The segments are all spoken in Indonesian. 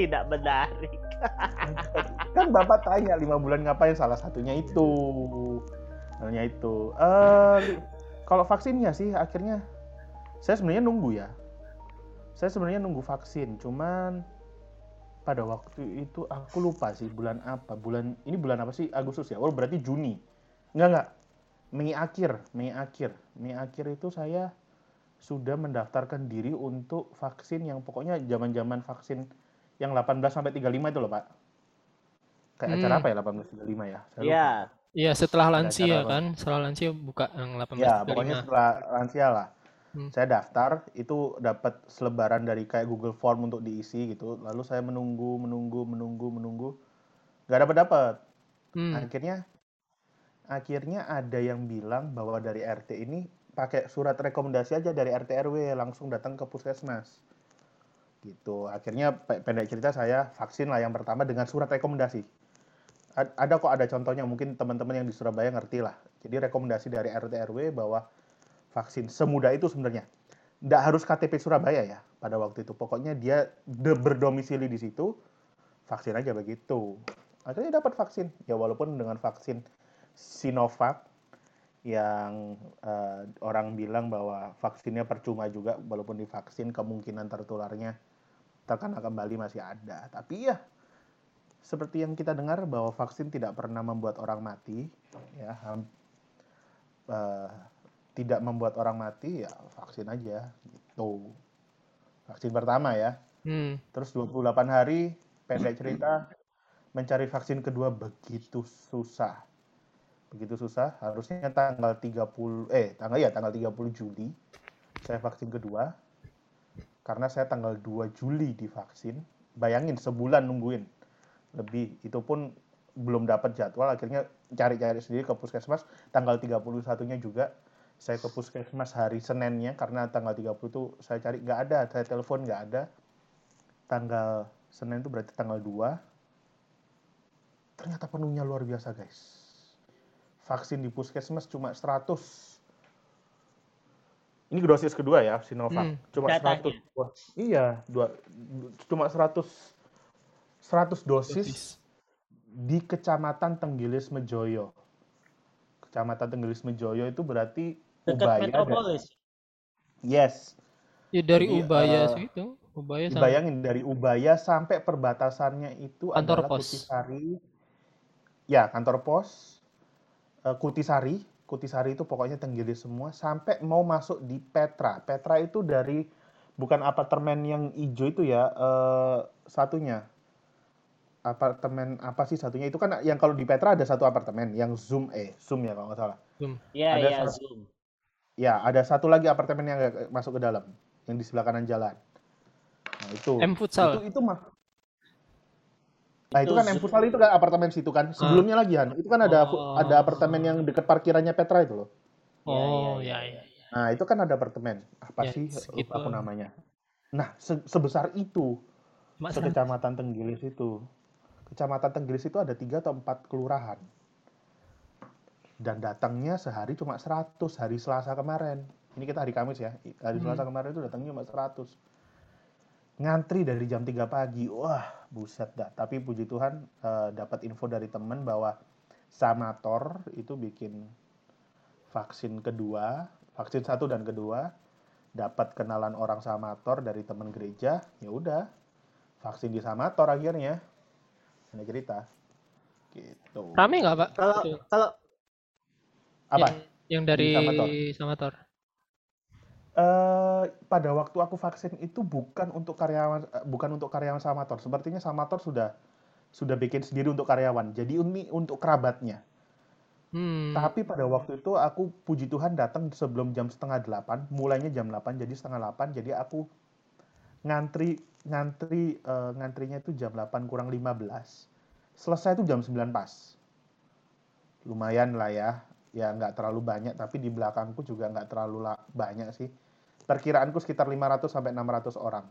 Tidak menarik. kan bapak tanya lima bulan ngapain? Salah satunya itu. Salahnya itu. Eh kalau vaksinnya sih akhirnya saya sebenarnya nunggu ya. Saya sebenarnya nunggu vaksin cuman pada waktu itu aku lupa sih bulan apa. Bulan ini bulan apa sih? Agustus ya? Oh berarti Juni. Enggak enggak. Mei akhir Mei akhir. Mei akhir itu saya sudah mendaftarkan diri untuk vaksin yang pokoknya zaman-zaman vaksin yang 18 sampai 35 itu loh Pak kayak Hmm. acara apa ya 1835 ya Saya lupa. Iya. Iya, setelah lansia apa? kan, setelah lansia buka yang Ya, pokoknya 1835. setelah lansia lah. Hmm. Saya daftar, itu dapat selebaran dari kayak Google Form untuk diisi gitu. Lalu saya menunggu, menunggu, menunggu, menunggu. Nggak dapat dapat. Hmm. Akhirnya, akhirnya ada yang bilang bahwa dari RT ini pakai surat rekomendasi aja dari RT RW langsung datang ke puskesmas. Gitu. Akhirnya pe- pendek cerita saya vaksin lah yang pertama dengan surat rekomendasi. Ada kok ada contohnya mungkin teman-teman yang di Surabaya ngerti lah. Jadi rekomendasi dari RT RW bahwa vaksin semudah itu sebenarnya. Nggak harus KTP Surabaya ya pada waktu itu. Pokoknya dia de- berdomisili di situ, vaksin aja begitu. Akhirnya dapat vaksin. Ya walaupun dengan vaksin Sinovac yang eh, orang bilang bahwa vaksinnya percuma juga walaupun divaksin kemungkinan tertularnya terkena kembali masih ada. Tapi ya seperti yang kita dengar bahwa vaksin tidak pernah membuat orang mati ya eh, tidak membuat orang mati ya vaksin aja gitu. Vaksin pertama ya. Hmm. Terus 28 hari pendek cerita mencari vaksin kedua begitu susah. Begitu susah, harusnya tanggal 30 eh tanggal ya tanggal 30 Juli saya vaksin kedua. Karena saya tanggal 2 Juli divaksin. Bayangin sebulan nungguin. Lebih itu pun belum dapat jadwal akhirnya cari-cari sendiri ke puskesmas tanggal 31-nya juga saya ke puskesmas hari Seninnya karena tanggal 30 itu saya cari nggak ada, saya telepon nggak ada. Tanggal Senin itu berarti tanggal 2. Ternyata penuhnya luar biasa, guys. Vaksin di puskesmas cuma 100. Ini dosis kedua ya, Sinovac. Hmm. Cuma Datanya. 100. Wah, iya, dua cuma 100 100 dosis Dosis. di Kecamatan Tenggilis Mejoyo. Kecamatan Tenggilis Mejoyo itu berarti Dekat Ubaya. dan- Metropolis. Yes. Ya dari Jadi, Ubaya eh, situ, Ubaya sama Bayangin dari Ubaya sampai perbatasannya itu Kantor adalah pos. Kutisari. Ya, kantor pos. eh, Kutisari. Kutisari itu pokoknya Tenggilis semua sampai mau masuk di Petra. Petra itu dari bukan apartemen yang hijau itu ya, eh, satunya. Apartemen apa sih satunya? Itu kan yang kalau di Petra ada satu apartemen yang Zoom eh Zoom ya kalau nggak salah. Iya, Ada iya, satu- Zoom. Ya, ada satu lagi apartemen yang masuk ke dalam, yang di sebelah kanan jalan. Nah, itu. M Futsal. Itu itu mah. Nah, itu, Itu kan M Zoom. Futsal itu kan apartemen situ kan. Sebelumnya lagi Han, itu kan ada Oh. ada apartemen yang dekat parkirannya Petra itu loh. Oh, Iya, ya ya. Nah, itu kan ada apartemen. Apa Ya, sih? segitu. Lupa aku namanya. Nah, se- sebesar itu Cuma sekecamatan Tenggilis itu. Kecamatan Tenggilis itu ada tiga atau empat kelurahan. Dan datangnya sehari cuma 100 hari Selasa kemarin. Ini kita hari Kamis ya. Hari Hmm. Selasa kemarin itu datangnya cuma 100. Ngantri dari jam 3 pagi. Wah, buset dah. Tapi puji Tuhan eh, dapat info dari teman bahwa Samator itu bikin vaksin kedua, vaksin satu dan kedua, dapat kenalan orang Samator dari teman gereja, ya udah vaksin di Samator akhirnya. Ini cerita. Gitu. Rame nggak Pak? Kalau kalau Apa? Yang, yang dari Samator. Samator. Eh, pada waktu aku vaksin itu bukan untuk karyawan eh, bukan untuk karyawan Samator. Sepertinya Samator sudah sudah bikin sendiri untuk karyawan. Jadi ini untuk kerabatnya. Hmm. Tapi pada waktu itu aku puji Tuhan datang sebelum jam setengah delapan, mulainya jam 8 jadi setengah delapan, jadi aku ngantri ngantri eh, ngantrinya itu jam 8 kurang 15. Selesai itu jam 9 pas. Lumayan lah ya, ya nggak terlalu banyak, tapi di belakangku juga nggak terlalu la- banyak sih. Perkiraanku sekitar 500 sampai 600 orang.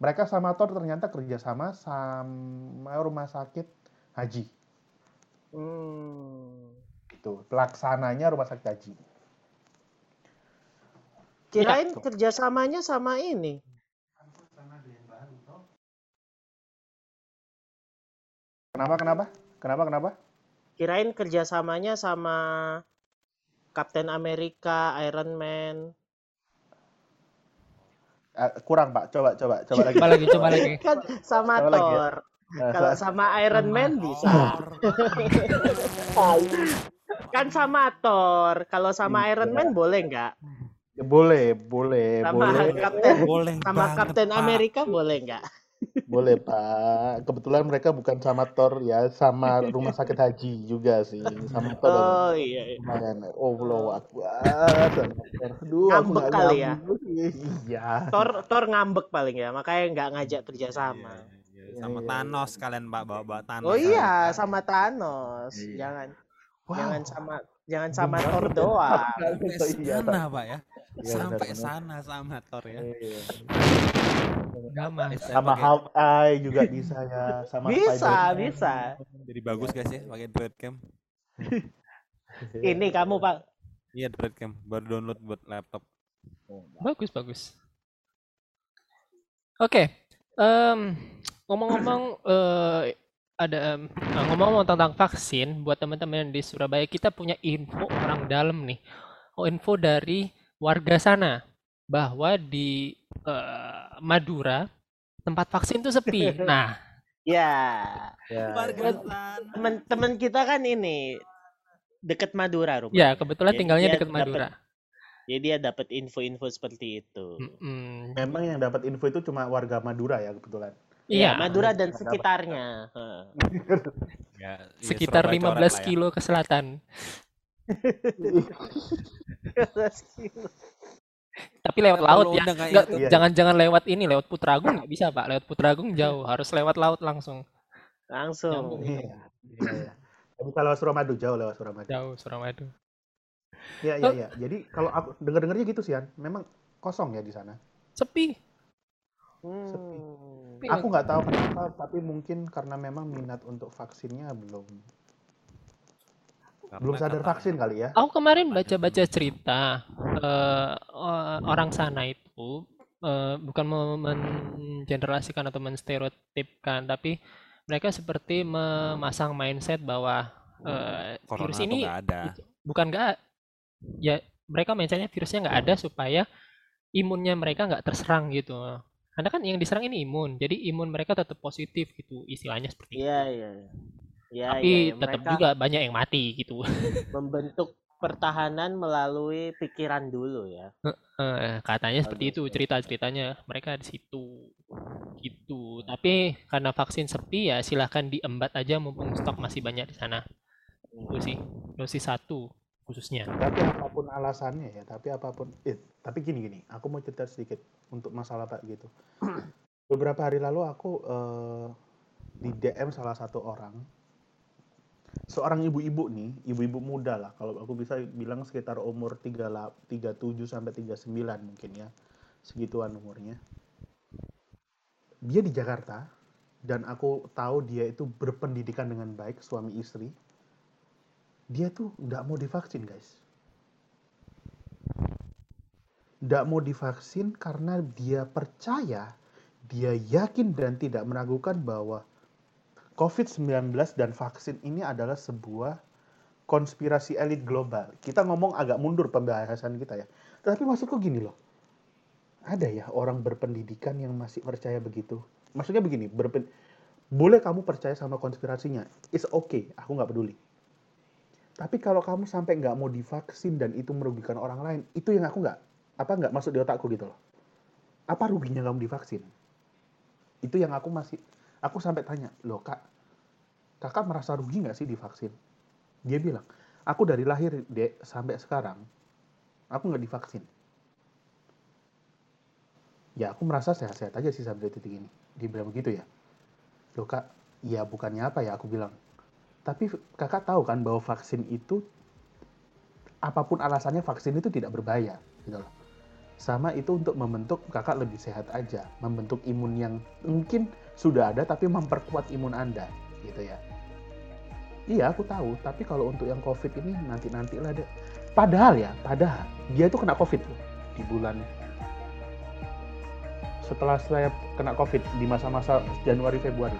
Mereka Samator ternyata kerjasama sama rumah sakit haji hmm, itu pelaksananya rumah sakit haji kirain Iya. kerjasamanya sama ini Kenapa kenapa? Kenapa kenapa? Kirain kerjasamanya sama Captain America, Iron Man. Eh, kurang pak, coba coba coba lagi. Coba lagi, coba lagi. Kan sama Coba lagi ya. Thor. Eh, Kalau sa- sama Iron Man bisa. kan sama Thor. Kalau sama Iya. Iron Man boleh nggak? boleh, boleh, Sama boleh, Captain Boleh sama banget, Captain. America boleh nggak? Boleh pak. Kebetulan mereka bukan sama Thor ya, sama rumah sakit haji juga sih, sama Thor. Oh iya. iya. Lumayan. Oh, Allahu Akbar. Aduh, aku Ngambek kali ya? Iya. Thor Thor ngambek paling ya, makanya nggak ngajak kerjasama. Iya, iya. Sama Iya, iya, Thanos kalian Pak bawa-bawa Thanos. Oh iya, sama Thanos. Iya. Jangan Wow. jangan sama jangan sama Benar. Thor doang. Sampai Iya, sana Pak ya. Iya, Sampai sana sama Thor ya. Saya Sama pakai- Hawkeye juga bisa ya, sama Bisa, bisa. Jadi bagus guys ya pakai Dreadcam. Ini kamu Pak. Iya Dreadcam baru download buat laptop. Bagus, bagus. Oke, em, ngomong-ngomong eh, ada nah, ngomong-ngomong tentang vaksin buat teman-teman di Surabaya kita punya info orang dalam nih. Oh, info dari warga sana bahwa di eh, Madura tempat vaksin tuh sepi. Nah, Ya, Ya, ya. teman-teman kita kan ini deket Madura rumah. ya kebetulan Jadi tinggalnya dekat dapet- Madura. Jadi dia dapat info-info seperti itu. Mm-mm. Memang yang dapat info itu cuma warga Madura ya kebetulan. Ya, Iya, Madura Dapat. dan sekitarnya. Heeh. Ya, iya, sekitar Surabaya 15 coret lah ya. kilo ke selatan. Tapi lewat laut ya. Nggak, gitu. Iya. jangan-jangan lewat ini, lewat Putragung nggak bisa, Pak. Lewat Putragung jauh, harus lewat laut langsung. Langsung. Iya. Iya, iya. Tapi kalau Suramadu jauh lewat Suramadu. Jauh Suramadu. Iya, iya, iya. Jadi kalau aku dengar-dengarnya gitu sih, An. Memang kosong ya di sana. Sepi. Hmm. Sepi. Aku nggak tahu kenapa, tapi mungkin karena memang minat untuk vaksinnya belum belum sadar vaksin kali ya. Aku kemarin baca-baca cerita eh, o- orang sana itu eh, bukan mau mengenerasikan atau menstereotipkan, tapi mereka seperti memasang mindset bahwa Corona virus ini nggak ada. bukan nggak ya mereka mindsetnya virusnya nggak ada supaya imunnya mereka nggak terserang gitu karena kan yang diserang ini imun jadi imun mereka tetap positif gitu istilahnya seperti itu Iya, iya. iya. Iya, tapi iya, iya. tetap Mereka juga banyak yang mati gitu membentuk pertahanan melalui pikiran dulu ya. Eh, katanya seperti itu cerita-ceritanya. Mereka di situ gitu. Tapi karena vaksin sepi ya silahkan diembat aja mumpung stok masih banyak di sana. Itu sih dosis satu khususnya. Tapi apa pun alasannya ya, tapi apa pun, eh, tapi gini gini, aku mau cerita sedikit untuk masalah pak gitu. Beberapa hari lalu aku eh, di DM salah satu orang, seorang ibu-ibu nih, ibu-ibu muda lah, kalau aku bisa bilang sekitar umur 3, 37 sampai 39 mungkin ya, segituan umurnya. Dia di Jakarta dan aku tahu dia itu berpendidikan dengan baik, suami istri. Dia tuh nggak mau divaksin guys. Nggak mau divaksin karena dia percaya dia yakin dan tidak meragukan bahwa COVID-19 dan vaksin ini adalah sebuah konspirasi elit global. Kita ngomong agak mundur pembahasan kita ya. Tapi maksudku gini loh. Ada ya orang berpendidikan yang masih percaya begitu. Maksudnya begini, berpen- boleh kamu percaya sama konspirasinya. It's okay, aku nggak peduli. Tapi kalau kamu sampai nggak mau divaksin dan itu merugikan orang lain, itu yang aku nggak apa nggak masuk di otakku gitu loh. Apa ruginya kamu divaksin? Itu yang aku masih aku sampai tanya, loh kak, kakak merasa rugi nggak sih divaksin? Dia bilang, aku dari lahir dek sampai sekarang, aku nggak divaksin. Ya aku merasa sehat-sehat aja sih sampai titik ini. Dia bilang begitu ya. Loh kak, ya bukannya apa ya aku bilang. Tapi kakak tahu kan bahwa vaksin itu apa pun alasannya vaksin itu tidak berbahaya gitu loh. Sama itu untuk membentuk kakak lebih sehat aja, membentuk imun yang mungkin sudah ada tapi memperkuat imun Anda gitu ya. Iya, aku tahu, tapi kalau untuk yang Covid ini nanti-nanti lah deh. Padahal ya, padahal dia tuh kena Covid loh di bulan setelah saya kena Covid di masa-masa Januari Februari.